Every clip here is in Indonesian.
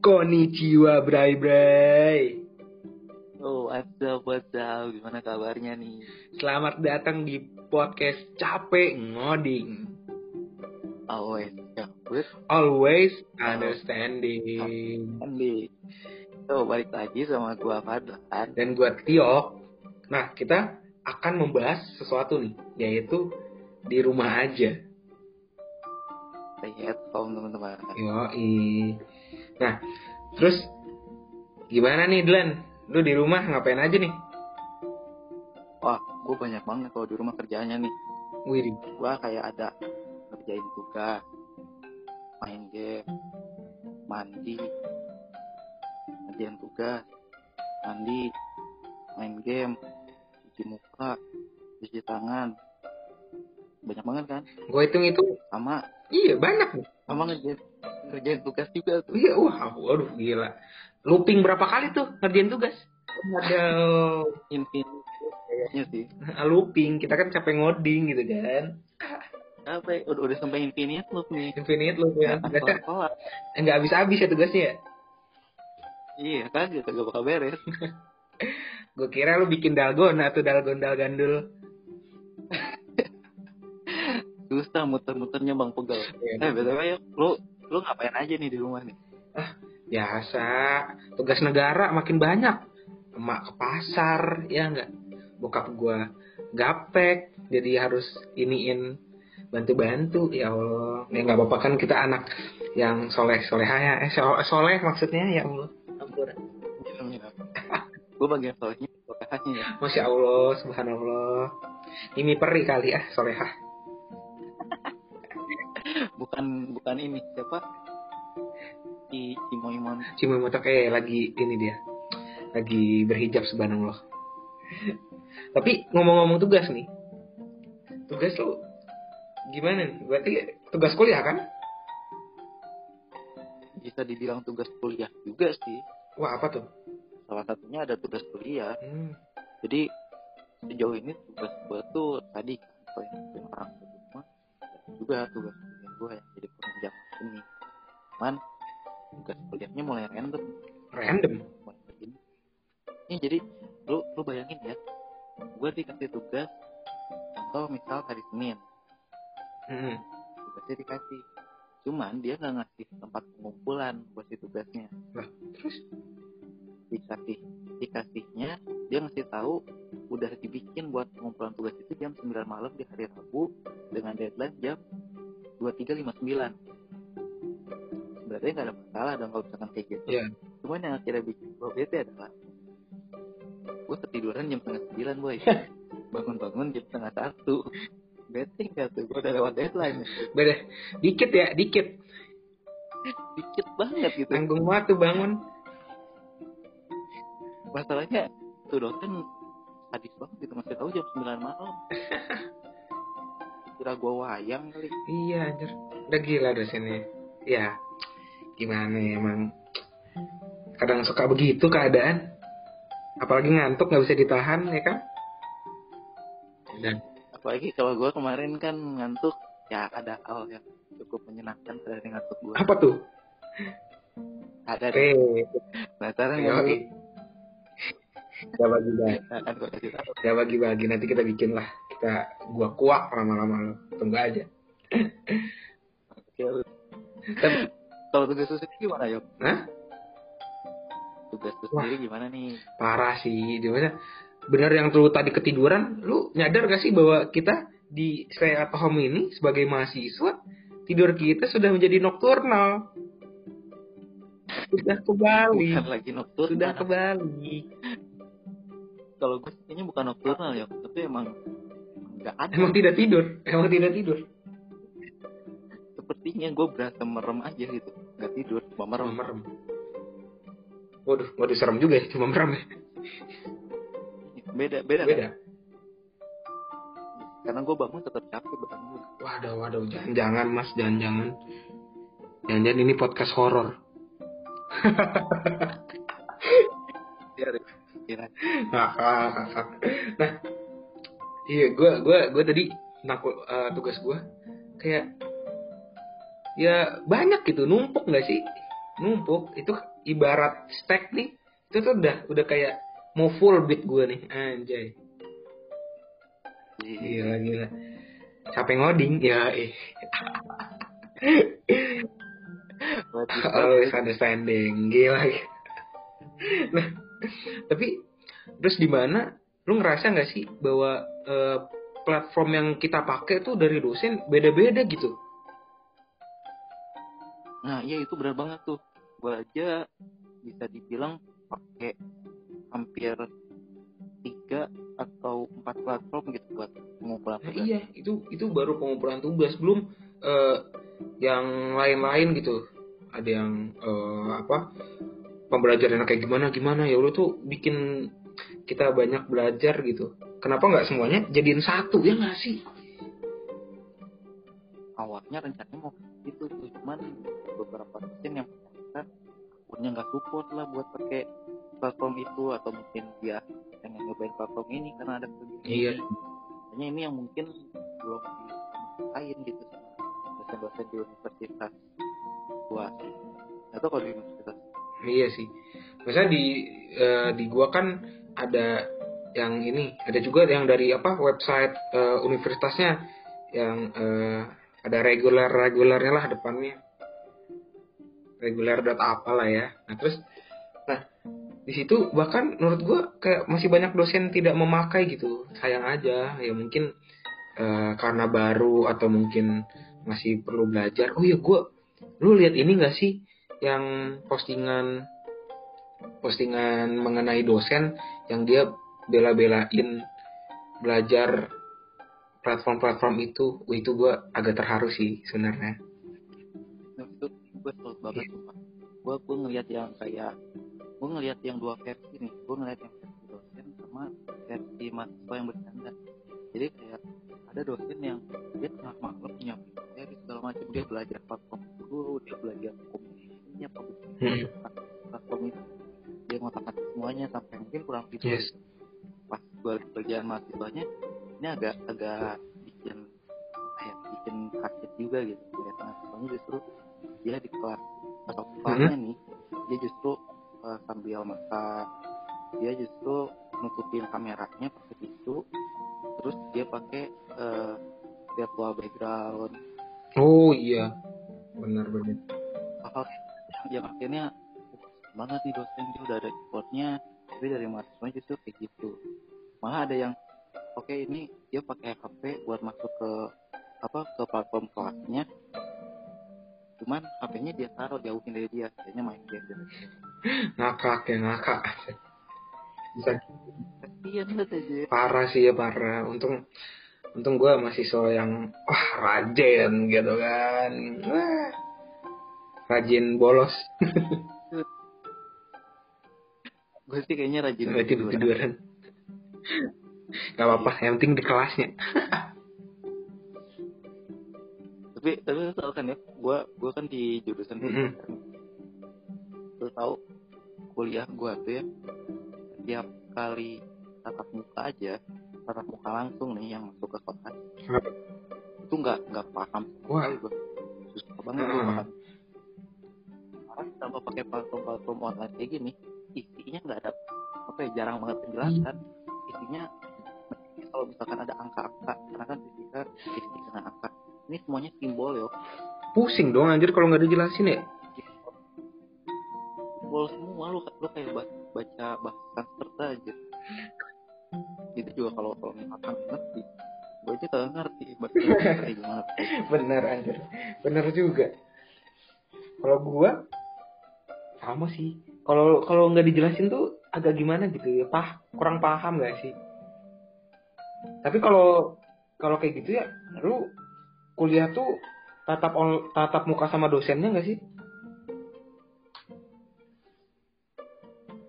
Konnichiwa Bray Bray Oh, what's up, what's up? Gimana kabarnya nih? Selamat datang di podcast Capek Ngoding Always, with Always understanding Andi. So, balik lagi sama gua Fadlan. Dan gua Tio Nah kita akan membahas sesuatu nih Yaitu di rumah aja Stay at home, teman-teman. Yoi Nah terus Gimana nih Dlan? Lu di rumah ngapain aja nih? Wah, gua banyak banget kalau di rumah kerjaannya nih. Wih, Gua kayak ada ngerjain tugas, main game, mandi, ngerjain tugas, mandi, main game, cuci muka, cuci tangan. Banyak banget kan? gue hitung itu Sama Iya banyak sama ngerjain ngerjain tugas juga tuh. Iya, wah, waduh gila. Looping berapa kali tuh ngerjain tugas? Aduh, Infinite kayaknya sih. looping. Kita kan capek ngoding gitu kan. Apa ya? Udah, udah sampai infinite loop nih. Infinite loop ya. Nggak Biasanya kelar. nggak habis-habis ya tugasnya ya. Iya kagak kagak bakal beres. Gue kira lu bikin dalgona tuh dalgon dalgandul. Susah muter-muternya bang pegal. Eh btw ya, lu lu ngapain aja nih di rumah nih? Biasa. Tugas negara makin banyak. Emak ke pasar, ya nggak. Bokap gua gaptek, jadi harus iniin bantu-bantu ya Allah. Ya nggak apa-apa kan kita anak yang soleh soleha ya. Eh so- soleh maksudnya ya Allah. Ampun. Gue bagian soalnya lokasinya ya. Masya Allah, subhanallah. Ini peri kali ah, solehah. Bukan bukan ini siapa? Si Cimo Imam. Cuma motok eh lagi ini dia. Lagi berhijab subhanallah. Tapi ngomong-ngomong tugas nih. Tugas lu gimana nih? Berarti tugas kuliah kan? Bisa dibilang tugas kuliah juga sih. Wah, apa tuh? Salah satunya ada tugas kuliah. Hmm. Jadi sejauh ini tugas gue tuh tadi kan selain yang orang rumah juga tugas jadi lu lu bayangin ya, gue dikasih tugas contoh misal hari Senin Hmm. tugasnya dikasih, cuman dia nggak ngasih tempat pengumpulan buat si tugasnya. Terus Dikasih dikasihnya dia ngasih tahu udah dibikin buat pengumpulan tugas itu jam 9 malam di hari Rabu dengan deadline jam 23.59 sebenarnya nggak ada masalah dong kalau misalkan kayak gitu Iya. cuman yang akhirnya bikin gue bete adalah gue ketiduran jam setengah sembilan boy bangun-bangun jam setengah satu bete gak tuh gue udah lewat deadline beda. Dikit ya, dikit. dikit banget gitu Tanggung banget tuh bangun. masalahnya tuh dosen sadis banget gitu masih tahu jam 9 malam kira gue wayang kali Iya, anjir. Udah gila dosennya. Ya, gimana ya emang. Kadang suka begitu keadaan. Apalagi ngantuk nggak bisa ditahan ya kan? Dan apalagi kalau gue kemarin kan ngantuk ya ada hal yang cukup menyenangkan dari ngantuk gue apa tuh? ada deh Eh, penasaran nggak kan gue kasih tahu Kita bagi-bagi nanti kita bikin lah. Kita gua kuak lama-lama. Tunggu aja. Oke, kalau tugas sendiri gimana yuk Hah? Tugas lu Wah. sendiri gimana nih Parah sih. Gimana? Bener yang lu tadi ketiduran, lu nyadar gak sih bahwa kita di stay at home ini sebagai mahasiswa tidur kita sudah menjadi nokturnal. Sudah kembali. bukan lagi nocturnal Sudah kembali. kalau gue sih kayaknya bukan nocturnal ya tapi emang nggak ada Emang tidak tidur. Emang tidak tidur. sepertinya gue berasa merem aja gitu nggak tidur cuma merem merem. Waduh, waduh serem juga ya, cuma merem ya. beda beda, Beda. kan? karena gue bangun tetap capek bangun Waduh, waduh, jangan-jangan mas, jangan-jangan. Jangan-jangan ini podcast horor. ya kira Ngakak. nah, iya, gue gue gue tadi nakut eh, tugas gue kayak ya banyak gitu numpuk nggak sih numpuk itu ibarat stack nih itu tuh udah udah kayak mau full beat gue nih. Anjay. Gila gila. Capek ngoding ya eh. Always understanding gila. Nah tapi terus di mana lu ngerasa nggak sih bahwa eh, platform yang kita pakai tuh dari dosen beda-beda gitu? Nah, iya itu benar banget tuh. Gua aja bisa dibilang pakai hampir tiga atau empat platform gitu buat pengumpulan Nah, tugas. iya, itu itu baru pengumpulan tugas, belum eh, yang lain-lain gitu. Ada yang eh, apa? Pembelajaran kayak gimana gimana ya udah tuh bikin kita banyak belajar gitu. Kenapa nggak semuanya jadiin satu ya nggak sih? Awalnya rencananya mau support lah buat pakai platform itu atau mungkin dia pengen nyobain platform ini karena ada kelebihan Iya. Hanya ini yang mungkin belum dimasain gitu dosen-dosen di universitas gua atau kalau di universitas Iya sih. Misalnya di eh, di gua kan ada yang ini, ada juga yang dari apa website eh, universitasnya yang eh, ada reguler regulernya lah depannya. Reguler data apa lah ya. Nah terus, nah di situ bahkan menurut gua kayak masih banyak dosen tidak memakai gitu. Sayang aja. Ya mungkin eh, karena baru atau mungkin masih perlu belajar. Oh ya gua, lu lihat ini gak sih? yang postingan postingan mengenai dosen yang dia bela-belain belajar platform-platform itu, itu gue agak terharu sih sebenarnya. Gue salut banget sumpah. Gue gue ngelihat yang kayak gue ngelihat yang dua versi nih gue ngelihat yang versi dosen sama versi mahasiswa yang bercanda. Jadi kayak ada dosen yang dia tengah malam punya materi segala macam dia belajar platform dulu dia belajar komunikasinya publikasi platform itu. Dia ngotak semuanya sampai mungkin kurang tidur. Yes. pas gue bagian mahasiswanya ini agak agak bikin kayak bikin kaget juga gitu. Kayak mahasiswanya justru dia di kelas atau kelasnya nih dia justru uh, sambil makan dia justru nutupin kameranya pakai tisu terus dia pakai uh, virtual background. Oh iya, benar-benar. hal yang, yang akhirnya "Wah, banget nih dosen dia udah ada effortnya tapi dari mahasiswa justru kayak gitu. Malah ada yang oke ini dia pakai HP buat masuk ke apa ke platform kelasnya cuman HP-nya dia taruh jauhin dari dia kayaknya main game gitu Ngakak ya ngakak. Bisa aja parah sih ya parah. Untung untung gue mahasiswa yang wah rajin gitu kan. Wah, rajin bolos. gue sih kayaknya rajin Berarti tiduran. tiduran. Gak apa-apa, yang penting di kelasnya. tapi tapi lu tau kan ya gue gue kan di jurusan Mm-mm. lu tahu kuliah gue tuh ya setiap kali tatap muka aja tatap muka langsung nih yang masuk ke kelas Kenapa? itu nggak nggak paham. Sekali gue susah banget gue paham. Sekarang tambah pakai platform-platform online kayak gini isinya nggak ada apa ya jarang banget penjelasan. Isinya kalau misalkan ada angka-angka karena kan fisika isi dengan angka ini semuanya simbol yo Pusing dong anjir kalau nggak dijelasin ya. simbol semua lu lu kayak baca, bahasa serta aja itu juga kalau kalau misalkan ngerti gue aja kagak ngerti bahasa gimana Bener anjir. Bener juga. Kalau gua sama sih. Kalau kalau nggak dijelasin tuh agak gimana gitu ya, pah kurang paham gak sih? Tapi kalau kalau kayak gitu ya, lu kuliah tuh tatap on, tatap muka sama dosennya nggak sih?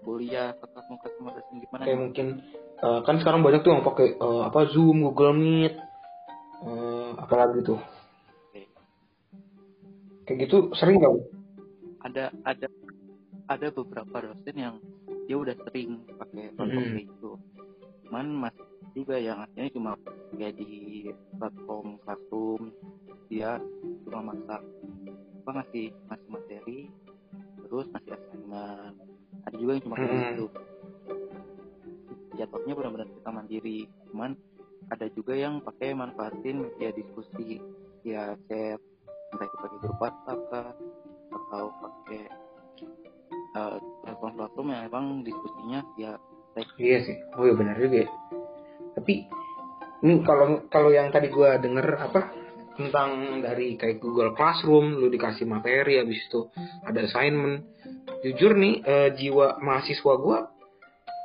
kuliah tetap muka sama dosen gimana Kayak mungkin eh, kan sekarang banyak tuh yang pakai eh, apa Zoom, Google Meet, eh, apalagi tuh. Kayak gitu sering gak? ada ada ada beberapa dosen yang dia udah sering pakai platform Hmm. gitu cuman masih juga yang akhirnya cuma kayak di platform Classroom dia cuma masak apa ngasih ngasih materi terus ngasih assignment ada juga yang cuma kayak Hmm. gitu jatuhnya benar-benar kita mandiri cuman ada juga yang pakai manfaatin media diskusi ya chat entah itu pakai grup WhatsApp kah, atau pakai eh, platform-platform yang emang diskusinya ya teks Iya sih. Oh iya benar juga. ya. Tapi ini kalau kalau yang tadi gua denger apa tentang dari kayak Google Classroom, lu dikasih materi habis itu ada assignment. Jujur nih eh, jiwa mahasiswa gua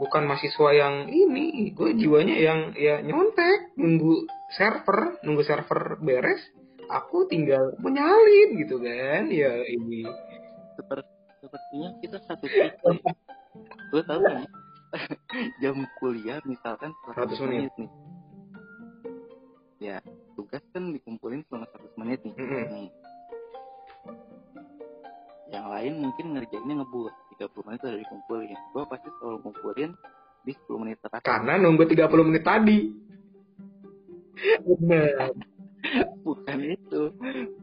bukan mahasiswa yang ini, gue jiwanya yang ya nyontek, nunggu server, nunggu server beres, aku tinggal menyalin gitu kan. Ya ini. Seper- sepertinya kita satu titik lo tau kan jam kuliah misalkan 100 menit. nih ya tugas kan dikumpulin selama 100 menit nih Mm-mm. Nih. yang lain mungkin ngerjainnya ngebut 30 menit udah dikumpulin gua pasti selalu ngumpulin di 10 menit terakhir Karena nunggu 30 menit tadi. Bener. bukan itu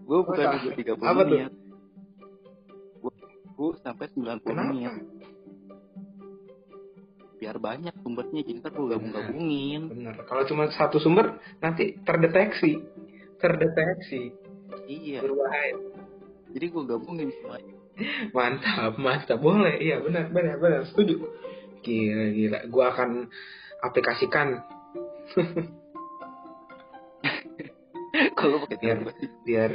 gua bukan nunggu 30 Apa tuh? menit gua, gua sampai 90 Kenapa? menit biar banyak sumbernya jadi ntar gua gabung-gabungin Bener. Kalau cuma satu sumber nanti terdeteksi, terdeteksi iya berbahaya. jadi gua gabungin semuanya Mantap, mantap. Boleh. Iya, benar, benar, benar. Setuju. Gila, gila. Gua akan aplikasikan kalau pakai Biar- biar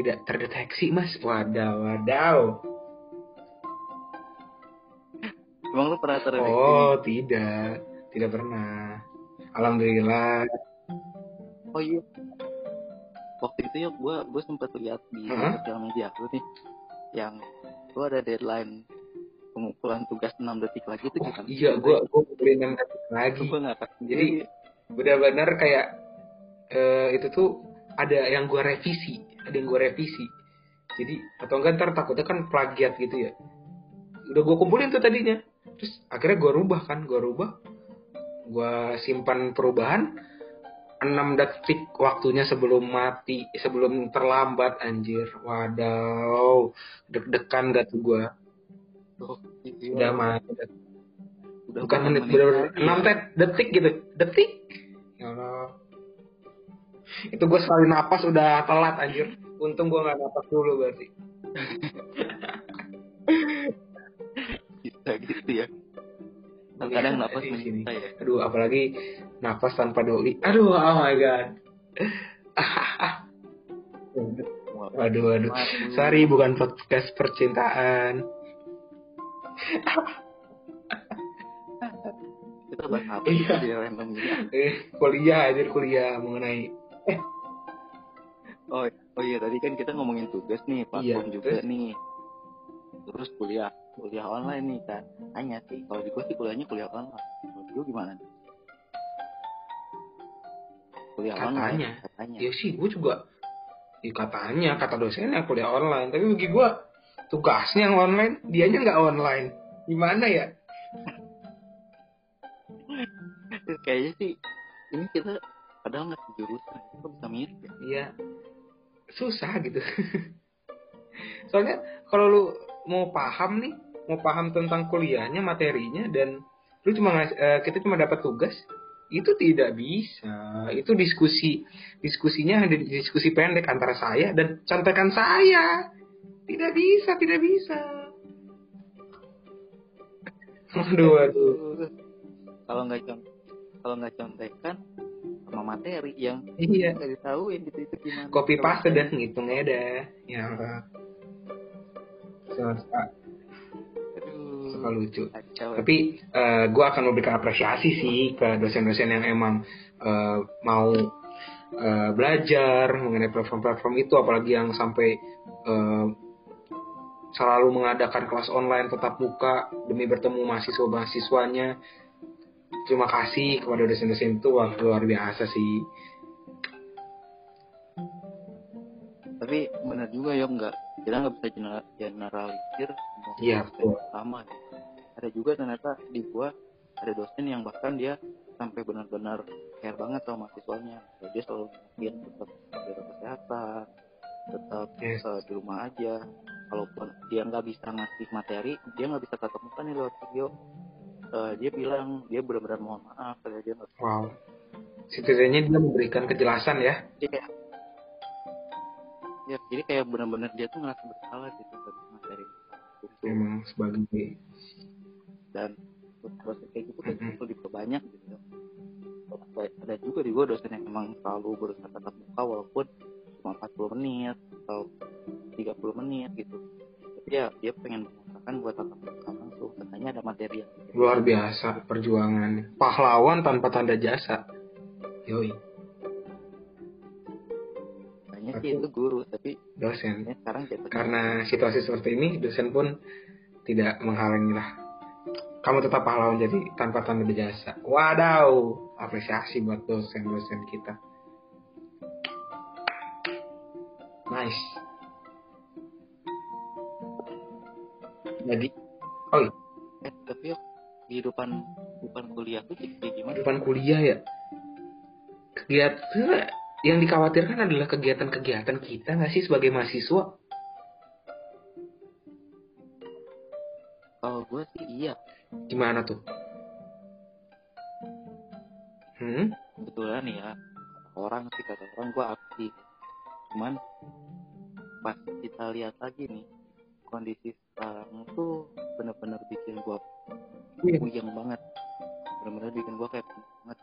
tidak terdeteksi, Mas. Wadaw, wadaw. Emang lu pernah terdeteksi Oh, tidak. Tidak pernah. Alhamdulillah. oh iya waktu itu ya gua gua sempat lihat di Hah? sosial media aku nih yang gua ada deadline pengumpulan tugas 6 detik lagi tuh Oh, gimana? iya, gua gua beli enam lagi. gua nggak tahu. Jadi- benar-benar kayak eh, itu tuh ada yang gua revisi ada yang gua revisi jadi atau enggak ntar takutnya kan plagiat gitu ya udah gua kumpulin tuh tadinya terus akhirnya gua rubah kan gua rubah. Gua simpan perubahan. 6 detik waktunya sebelum mati sebelum terlambat anjir. Wadaw deg-degan gak tuh Oh, iya. udah mati Udah bukan menit lagi? enam ya? tet detik gitu. Detik. Ya Allah. Itu gue sekali napas udah telat anjir. Untung gue nggak napas dulu berarti gitu ya. Kadang napas sini. menyita ya. Aduh apalagi napas tanpa doi. Aduh oh my god. Waduh. Waduh sorry bukan podcast percintaan. Kita bahas apa Iya. sih di random gini eh kuliah aja kuliah mengenai oh oh iya tadi kan kita ngomongin tugas nih platform Iya, juga terus? nih. Terus kuliah kuliah online nih kan hanya sih kalau di gua sih kuliahnya kuliah online. Kalau gua gimana? Kuliah Katanya. online katanya. ya sih gue juga ya katanya kata dosennya kuliah online. Tapi bagi gue tugasnya yang online dianya nggak online. Gimana ya? Kayaknya sih ini kita padahal nggak sejurusan kok bisa mirip ya. Iya. Susah gitu. Soalnya kalau lu mau paham nih mau paham tentang kuliahnya materinya dan lu cuma eh, kita cuma dapat tugas itu tidak bisa. Itu diskusi diskusinya ada diskusi pendek antara saya dan contekan saya. Tidak bisa tidak bisa. Aduh aduh. Kalau nggak kalau nggak contekan sama materi yang iya. Nggak ditahuin gitu itu gimana? Copy paste dah ngitungnya dah. Ya aduh suka lucu. Kacau tapi gue akan memberikan apresiasi sih ke dosen-dosen yang emang eh, mau eh, belajar mengenai platform-platform itu apalagi yang sampai eh, selalu mengadakan kelas online tetap muka demi bertemu mahasiswa-mahasiswanya. Terima kasih kepada dosen-dosen itu wah luar biasa sih tapi benar juga ya nggak kita nggak bisa general- generalisir Iya, sama gitu. ada juga ternyata di gua ada dosen yang bahkan dia sampai benar-benar care banget sama mahasiswanya. Dia selalu ngomongin tetap jaga kesehatan tetap Yes. di rumah aja. Kalaupun dia nggak bisa ngasih materi dia nggak bisa tatap muka nih lewat video. Uh, dia bilang dia benar-benar mohon maaf dia nggak wow. Setidaknya dia memberikan kejelasan ya. Kayak ya jadi kayak benar-benar dia tuh ngerasa bersalah gitu dari materi. Itu memang sebagai dan proses kayak gitu kan mm -hmm. diperbanyak gitu ada juga di gue dosen yang memang selalu berusaha tatap muka walaupun cuma 40 menit atau 30 menit gitu. Tapi ya dia pengen mengusahakan buat tatap muka langsung. Katanya ada materi yang luar biasa perjuangan. Pahlawan tanpa tanda jasa. Yoi sih itu guru. Tapi dosen. ya, sekarang karena situasi seperti ini dosen pun tidak menghalangi lah. Kamu tetap pahlawan jadi tanpa tanda jasa. Wadaw apresiasi buat dosen-dosen kita. Nice. Jadi oh iya. eh tapi kehidupan kehidupan kuliah tuh kayak gimana? Kehidupan kuliah ya? Kegiatan yang dikhawatirkan adalah kegiatan-kegiatan kita nggak sih sebagai mahasiswa? Kalau gue sih iya. Gimana tuh? Hmm? kebetulan ya orang sih kata orang gue aktif. Cuman pas kita lihat lagi nih kondisi sekarang tuh bener-bener bikin gue yeah. puyeng banget. Bener-bener bikin gue kayak banget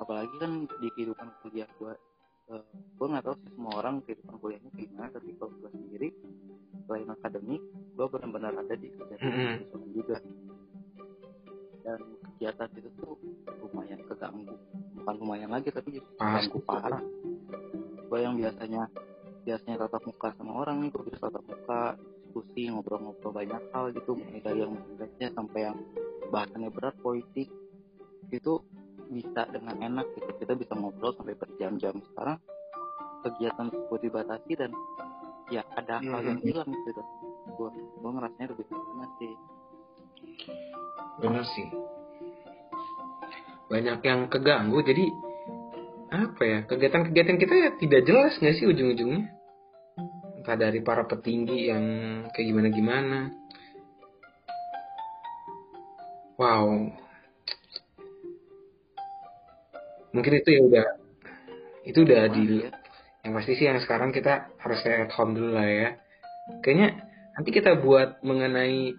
apalagi kan di kehidupan kuliah gue uh, gue nggak tahu sih semua orang kehidupan kuliahnya gimana tapi kalau gue sendiri selain akademik gue benar-benar ada di kegiatan mm -hmm. juga. Dan kegiatan itu tuh lumayan keganggu. Bukan lumayan lagi tapi keganggu parah. Gue yang biasanya biasanya tatap muka sama orang nih gue bisa tatap muka diskusi ngobrol-ngobrol banyak hal gitu. Mulai dari yang sampai yang bahasannya berat politik. Itu bisa dengan enak gitu. Kita bisa ngobrol sampai berjam-jam. Sekarang kegiatan tersebut dibatasi dan ya ada hal hmm. yang hilang gitu. Gue gue ngerasanya lebih gimana sih. Benar sih. Banyak yang keganggu. Jadi apa ya kegiatan-kegiatan kita ya tidak jelas nggak sih ujung-ujungnya? Entah dari para petinggi yang kayak gimana-gimana. Wow mungkin itu ya udah itu udah di ya? yang pasti sih yang sekarang kita harus stay at home dulu lah ya. Kayaknya nanti kita buat mengenai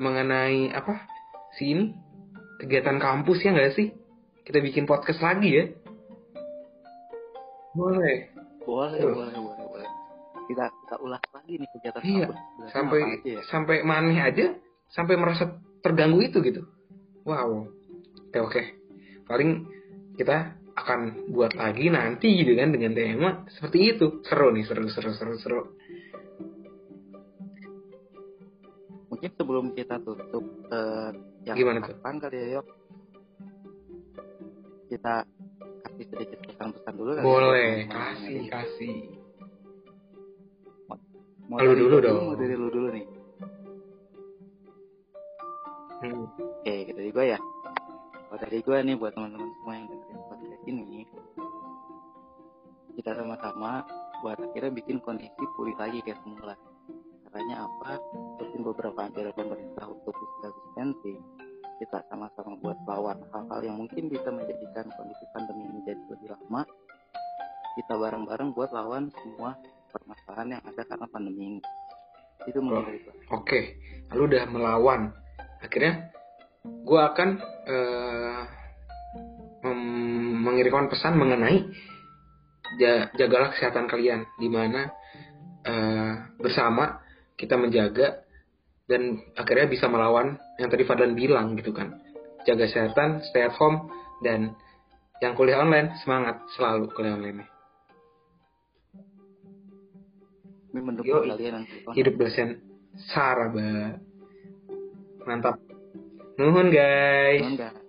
mengenai apa? Sih ini? Kegiatan kampus ya nggak sih? Kita bikin podcast lagi ya? Boleh. Boleh Tuh. boleh boleh boleh. Kita kita ulas lagi nih kegiatan iya. kampus. Sampai ya? sampai maneh aja sampai merasa terganggu itu gitu. Wow. Oke oke paling kita akan buat lagi nanti gitu kan dengan tema seperti itu. Seru nih seru seru seru seru. Mungkin sebelum kita tutup uh, yang gimana tuh? kali ya yuk kita kasih sedikit pesan-pesan dulu ya, boleh. Ya, kasih kasih. Mau lu dulu dong. mau dari dari gue nih buat teman-teman semua yang dengerin podcast ini kita sama-sama buat akhirnya bikin kondisi pulih lagi kayak semula. Caranya apa? Bikin beberapa anjuran pemerintah untuk physical distancing kita sama-sama buat lawan hal-hal yang mungkin bisa menjadikan kondisi pandemi ini jadi lebih lama. Kita bareng-bareng buat lawan semua permasalahan yang ada karena pandemi ini. Itu menurut oh, oke. Okay. lalu udah melawan. Akhirnya gue akan mengirimkan pesan mengenai jagalah kesehatan kalian di mana uh, bersama kita menjaga dan akhirnya bisa melawan yang tadi Fadlan bilang gitu kan. Jaga kesehatan stay at home dan yang kuliah online semangat selalu kuliah online. Yo, hidup dosen Saraba. Mantap. Nuhun guys. Nuhun guys.